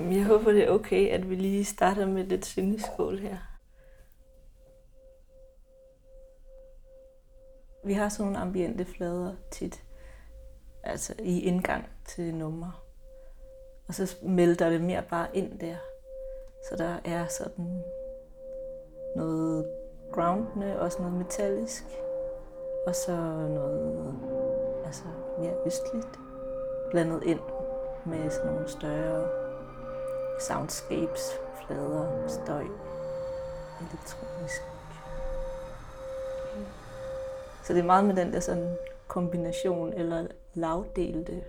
Jeg håber, det er okay, at vi lige starter med lidt syndeskål her. Vi har sådan nogle ambiente flader tit, altså i indgang til nummer. Og så melder det mere bare ind der. Så der er sådan noget groundende, også noget metallisk. Og så noget altså mere østligt blandet ind med sådan nogle større soundscapes, flader, støj, elektronisk. Så det er meget med den der sådan kombination eller lavdelte,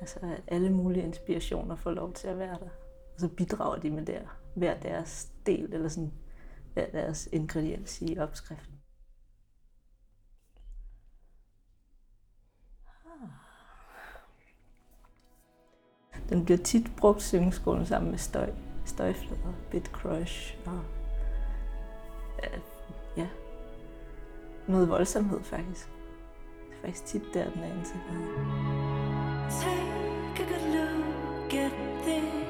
altså at alle mulige inspirationer får lov til at være der. Og så bidrager de med der, hver deres del, eller sådan hver deres ingrediens i opskriften. Den bliver tit brugt syngeskolen sammen med støj, støjflader, bit crush og ja, noget voldsomhed faktisk. Det er faktisk tit der, den er integreret. Take a good look at this.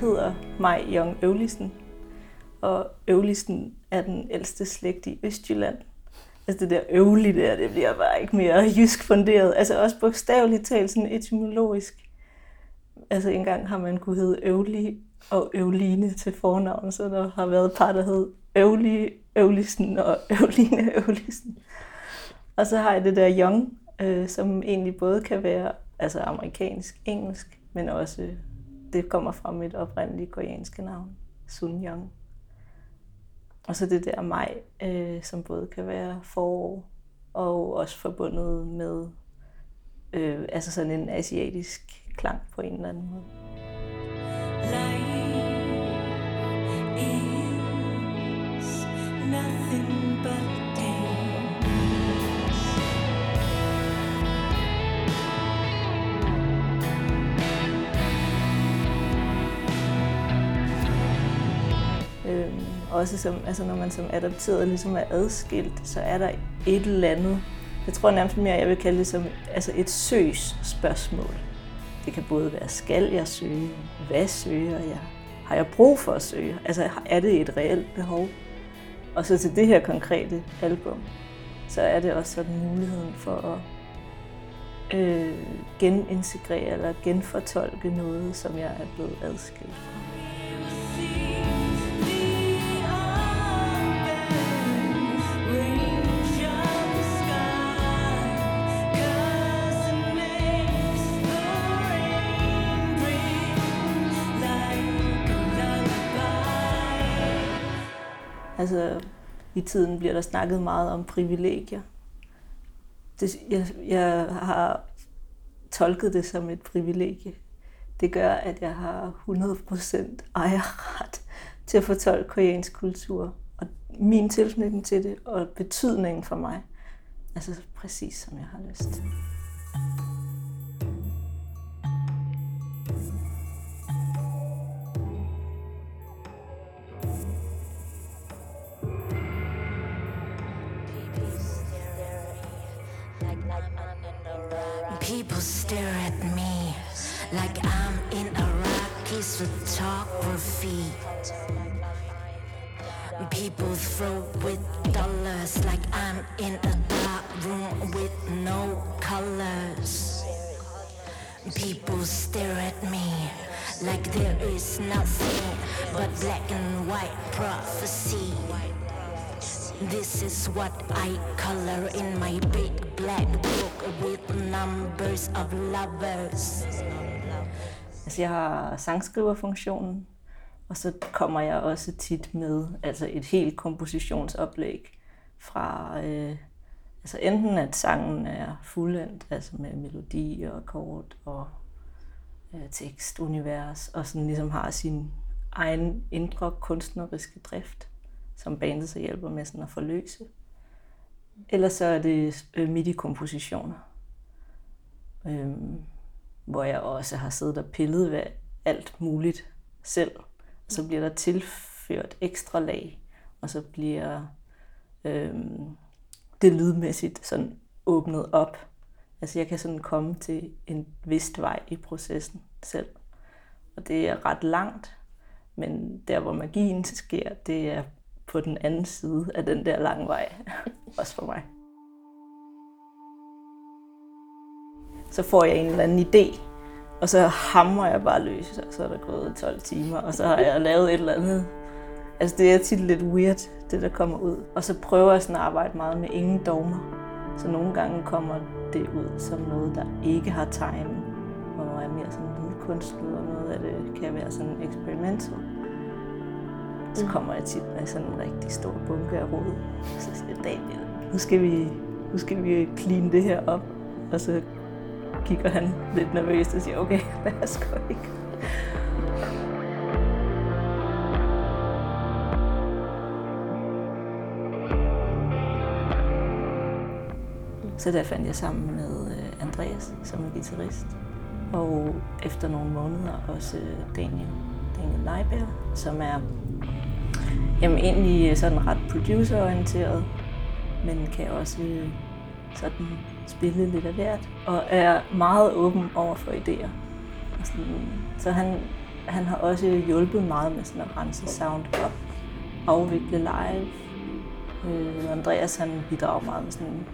Hedder Maj Jong Øvlisen, og Øvlisen er den ældste slægt i Østjylland. Altså det der øvlige der, det bliver bare ikke mere jysk funderet. Altså også bogstaveligt talt sådan etymologisk. Altså engang har man kunne hedde Øvlig og Øvline til fornavn, så der har været par, der hed Øvlig, Øvlisen og Øvline Øvlisen. Og så har jeg det der Young, øh, som egentlig både kan være altså amerikansk, engelsk, men også det kommer fra mit oprindelige koreanske navn, Sun Young. Og så det der maj, øh, som både kan være forår og også forbundet med øh, altså sådan en asiatisk klang på en eller anden måde. is nothing but også som, altså når man som adopteret ligesom er adskilt, så er der et eller andet. Jeg tror nærmest mere, jeg vil kalde det som altså et søs spørgsmål. Det kan både være, skal jeg søge? Hvad søger jeg? Har jeg brug for at søge? Altså er det et reelt behov? Og så til det her konkrete album, så er det også sådan muligheden for at øh, genintegrere eller genfortolke noget, som jeg er blevet adskilt fra. Altså, i tiden bliver der snakket meget om privilegier. Det, jeg, jeg har tolket det som et privilegie. Det gør, at jeg har 100% ejerret til at fortolke koreansk kultur. Og min tilknytning til det, og betydningen for mig, altså præcis som jeg har lyst til. People stare at me like I'm in a Iraqis photography. People throw with dollars like I'm in a dark room with no colors. People stare at me like there is nothing but black and white prophecy. This is what I color in my big black book with numbers of lovers. Altså, jeg har sangskriverfunktionen, og så kommer jeg også tit med altså et helt kompositionsoplæg fra, øh, altså enten at sangen er fuldendt, altså med melodi og akkord og øh, tekstunivers, og sådan ligesom har sin egen indre kunstneriske drift, som bandet så hjælper med sådan at forløse. Ellers så er det øh, MIDI-kompositioner, øh, hvor jeg også har siddet og pillet ved alt muligt selv. Og så bliver der tilført ekstra lag, og så bliver øh, det lydmæssigt sådan åbnet op. Altså jeg kan sådan komme til en vist vej i processen selv. Og det er ret langt, men der hvor magien sker, det er på den anden side af den der lange vej. Også for mig. Så får jeg en eller anden idé, og så hamrer jeg bare løs, og så er der gået 12 timer, og så har jeg lavet et eller andet. Altså det er tit lidt weird, det der kommer ud. Og så prøver jeg sådan at arbejde meget med ingen dogmer. Så nogle gange kommer det ud som noget, der ikke har time, og er mere sådan lydkunstnet, og noget af det kan være sådan eksperimentelt. Så mm. kommer jeg tit med sådan en rigtig stor bunke af råd. Så siger jeg, Daniel, nu skal vi, nu skal vi clean det her op. Og så kigger han lidt nervøst og siger, okay, lad os gå ikke. Så der fandt jeg sammen med øh, Andreas, som er guitarist, og efter nogle måneder også Daniel, Daniel Leiberg, som er jamen, egentlig øh, sådan ret producerorienteret, men kan også øh, sådan spille lidt af hvert, og er meget åben over for idéer. Så han, han har også hjulpet meget med sådan at rense sound op, afvikle live. Øh, Andreas han bidrager meget med sådan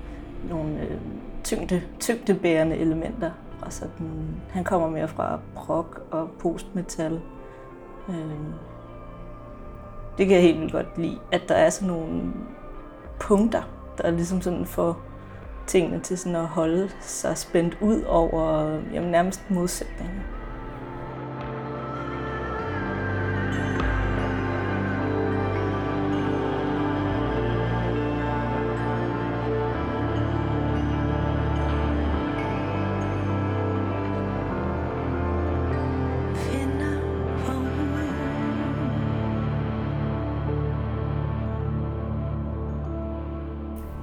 nogle øh, tyngde, tyngdebærende elementer. Og sådan, han kommer mere fra prog og postmetal. Øh, det kan jeg helt vildt godt lide, at der er sådan nogle punkter, der er ligesom sådan for tingene til sådan at holde sig spændt ud over jamen, nærmest modsætninger.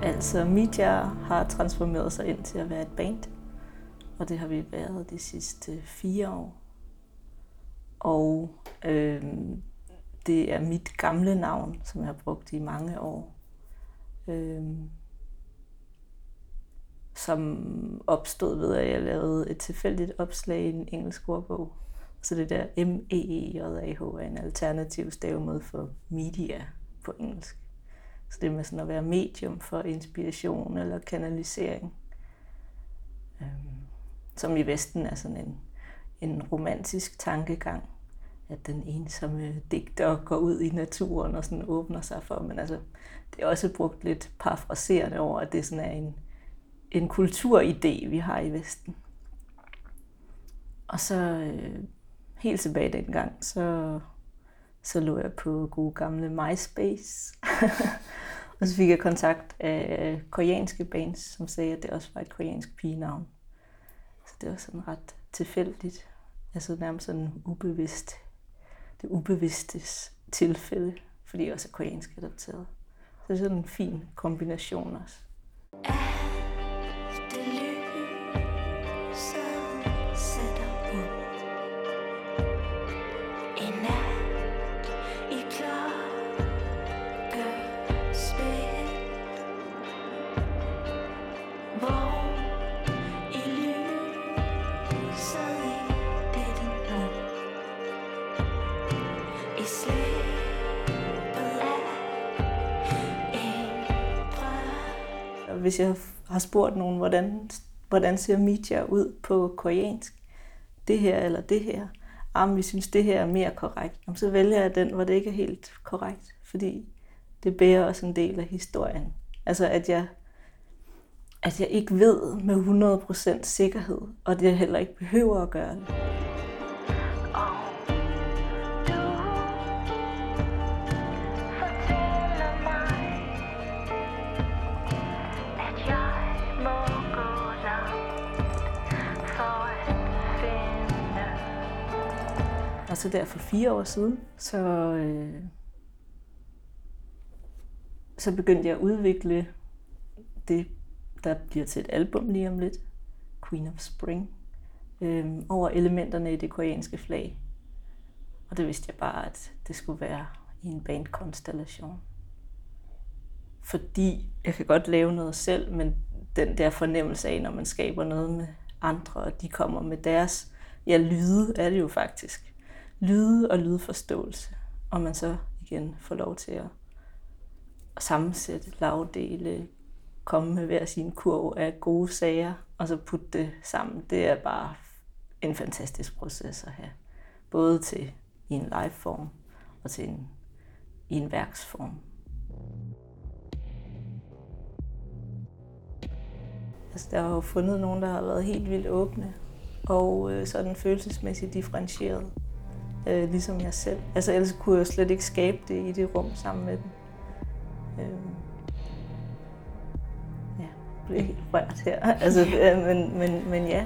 Altså, Media har transformeret sig ind til at være et band, og det har vi været de sidste fire år. Og øh, det er mit gamle navn, som jeg har brugt i mange år, øh, som opstod ved, at jeg lavede et tilfældigt opslag i en engelsk ordbog. Så det der M-E-E-J-A-H er en alternativ stavemåde for media på engelsk. Så det med sådan at være medium for inspiration eller kanalisering, øhm, som i Vesten er sådan en, en romantisk tankegang, at den ensomme digter går ud i naturen og sådan åbner sig for. Men altså, det er også brugt lidt parafraserende over, at det sådan er en, en kulturidé, vi har i Vesten. Og så øh, helt tilbage dengang, så, så lå jeg på gode gamle MySpace Og så fik jeg kontakt af koreanske bands, som sagde, at det også var et koreansk pigenavn. Så det var sådan ret tilfældigt. Altså nærmest sådan ubevidst. Det ubevidstes tilfælde, fordi jeg også er koreansk adopteret. Så det er sådan en fin kombination også. Hvis jeg har spurgt nogen, hvordan, hvordan ser media ud på koreansk, det her eller det her, om vi synes, det her er mere korrekt, så vælger jeg den, hvor det ikke er helt korrekt, fordi det bærer også en del af historien. Altså at jeg, at jeg ikke ved med 100% sikkerhed, og det jeg heller ikke behøver at gøre det. Så der for fire år siden, så, øh, så begyndte jeg at udvikle det, der bliver til et album lige om lidt, Queen of Spring, øh, over elementerne i det koreanske flag. Og det vidste jeg bare, at det skulle være i en bandkonstellation. Fordi jeg kan godt lave noget selv, men den der fornemmelse af, når man skaber noget med andre, og de kommer med deres, ja, lyde er det jo faktisk. Lyde og lydforståelse. Og man så igen får lov til at sammensætte lavdele, komme med hver sin kurv af gode sager, og så putte det sammen. Det er bare en fantastisk proces at have. Både til i en live-form og til en, i en værksform. Altså, der har jo fundet nogen, der har været helt vildt åbne og øh, sådan følelsesmæssigt differentieret, øh, ligesom jeg selv. Altså ellers kunne jeg slet ikke skabe det i det rum sammen med dem. Øh, ja, jeg blev helt rørt her. altså, øh, men, men, men ja,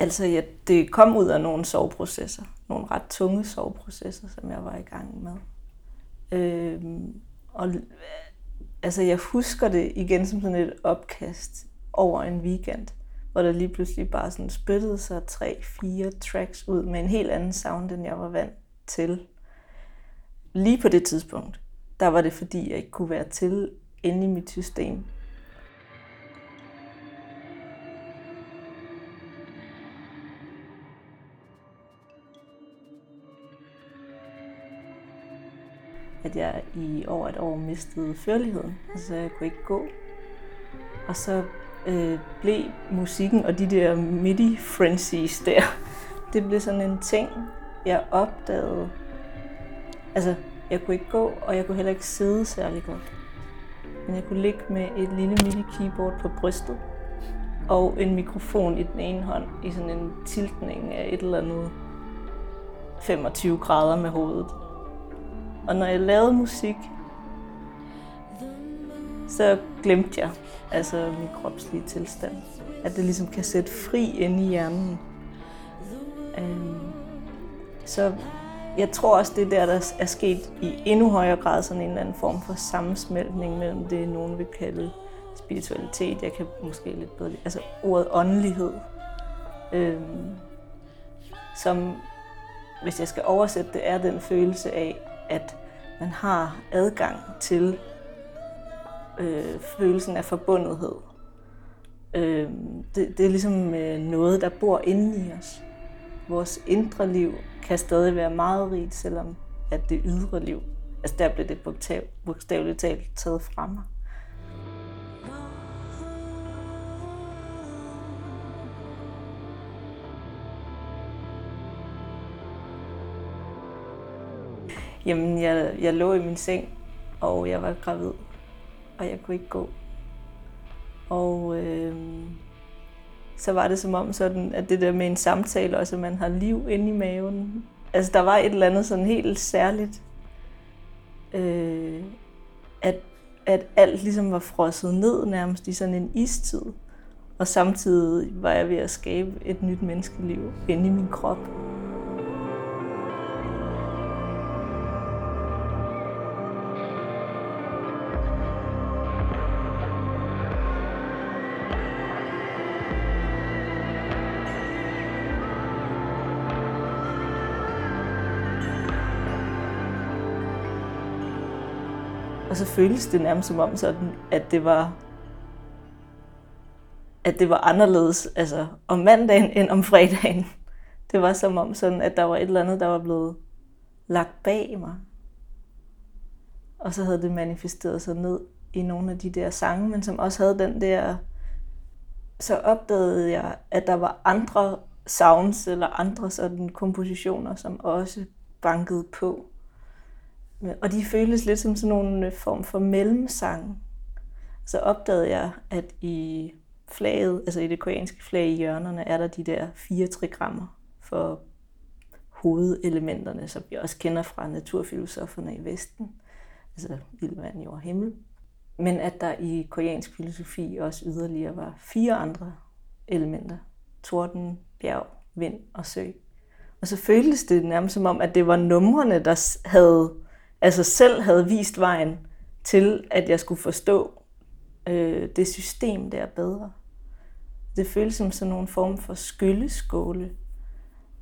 Altså, ja, det kom ud af nogle soveprocesser. Nogle ret tunge soveprocesser, som jeg var i gang med. Øh, og altså, jeg husker det igen som sådan et opkast over en weekend, hvor der lige pludselig bare sådan spyttede sig tre-fire tracks ud med en helt anden sound, end jeg var vant til. Lige på det tidspunkt, der var det fordi, jeg ikke kunne være til inde i mit system. At jeg i over et år mistede førligheden. Altså jeg kunne ikke gå. Og så øh, blev musikken og de der midi frenzies der, det blev sådan en ting, jeg opdagede. Altså, jeg kunne ikke gå, og jeg kunne heller ikke sidde særlig godt. Men jeg kunne ligge med et lille midi-keyboard på brystet, og en mikrofon i den ene hånd, i sådan en tiltning af et eller andet 25 grader med hovedet. Og når jeg lavede musik, så glemte jeg altså min kropslige tilstand. At det ligesom kan sætte fri ind i hjernen. Øhm, så jeg tror også, det er der, der er sket i endnu højere grad sådan en eller anden form for sammensmeltning mellem det, nogen vil kalde spiritualitet. Jeg kan måske lidt bedre altså ordet åndelighed. Øhm, som, hvis jeg skal oversætte det, er den følelse af, at man har adgang til øh, følelsen af forbundethed. Øh, det, det er ligesom øh, noget, der bor inde i os. Vores indre liv kan stadig være meget rigt, selvom at det ydre liv, altså der blev det bogstaveligt talt taget fra mig. Jamen, jeg, jeg lå i min seng, og jeg var gravid, og jeg kunne ikke gå. Og øh, så var det som om sådan, at det der med en samtale også, at man har liv inde i maven. Altså, der var et eller andet sådan helt særligt, øh, at, at alt ligesom var frosset ned nærmest i sådan en istid. Og samtidig var jeg ved at skabe et nyt menneskeliv inde i min krop. Og så føles det nærmest som om sådan, at det var at det var anderledes altså, om mandagen end om fredagen. Det var som om sådan, at der var et eller andet, der var blevet lagt bag mig. Og så havde det manifesteret sig ned i nogle af de der sange, men som også havde den der... Så opdagede jeg, at der var andre sounds eller andre sådan kompositioner, som også bankede på. Og de føles lidt som sådan nogle øh, form for mellemsang. Så opdagede jeg, at i flaget, altså i det koreanske flag i hjørnerne, er der de der fire trigrammer for hovedelementerne, som vi også kender fra naturfilosoferne i Vesten. Altså ild, vand, jord og himmel. men at der i koreansk filosofi også yderligere var fire andre elementer. Torden, bjerg, vind og sø. Og så føltes det nærmest som om, at det var numrene, der havde, altså selv havde vist vejen til, at jeg skulle forstå øh, det system der bedre. Det føles som sådan nogle form for skylleskåle.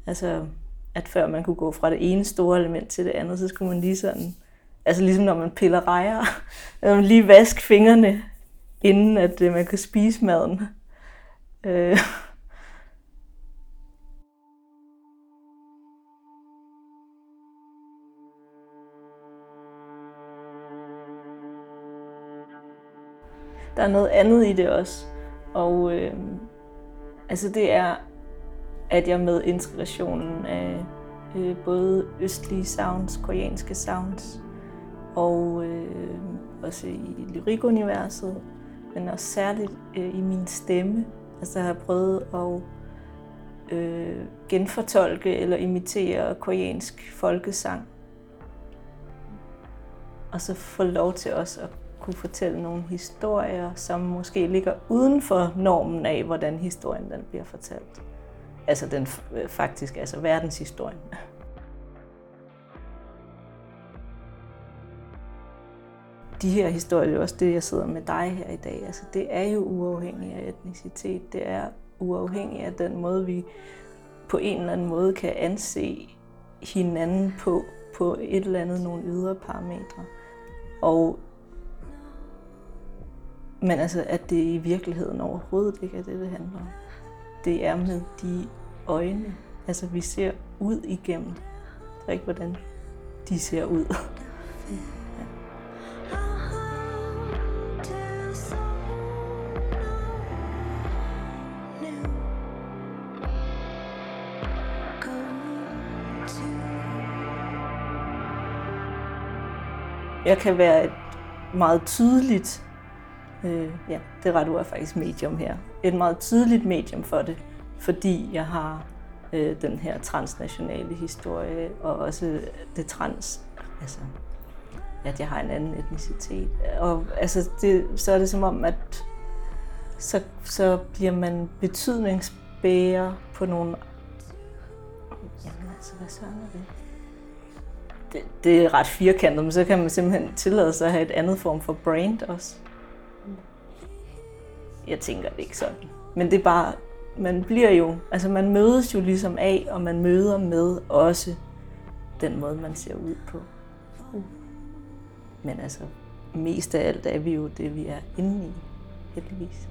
Altså, at før man kunne gå fra det ene store element til det andet, så skulle man lige sådan, altså ligesom når man piller rejer, man lige vaske fingrene, inden at øh, man kan spise maden. Øh. Der er noget andet i det også. Og øh, altså det er, at jeg med integrationen af øh, både østlige sounds, koreanske sounds, og øh, også i lyrikuniverset, men også særligt øh, i min stemme. Altså jeg har prøvet at øh, genfortolke eller imitere koreansk folkesang. Og så få lov til også at kunne fortælle nogle historier, som måske ligger uden for normen af, hvordan historien den bliver fortalt. Altså den øh, faktisk, altså verdenshistorien. De her historier, det er også det, jeg sidder med dig her i dag. Altså, det er jo uafhængigt af etnicitet. Det er uafhængigt af den måde, vi på en eller anden måde kan anse hinanden på, på et eller andet, nogle ydre parametre. Og men altså, at det i virkeligheden overhovedet ikke er det, det handler om. Det er med de øjne, altså vi ser ud igennem. Det er ikke, hvordan de ser ud. Jeg kan være et meget tydeligt Øh, ja, det ret er faktisk medium her. Et meget tydeligt medium for det, fordi jeg har øh, den her transnationale historie, og også det trans, altså at jeg har en anden etnicitet. Og altså, det, så er det som om, at så, så bliver man betydningsbærer på nogle... Jamen altså, hvad så er det? det? Det er ret firkantet, men så kan man simpelthen tillade sig at have et andet form for brand også. Jeg tænker det ikke sådan. Men det er bare, man bliver jo, altså man mødes jo ligesom af, og man møder med også den måde, man ser ud på. Men altså, mest af alt er vi jo det, vi er inde i, heldigvis.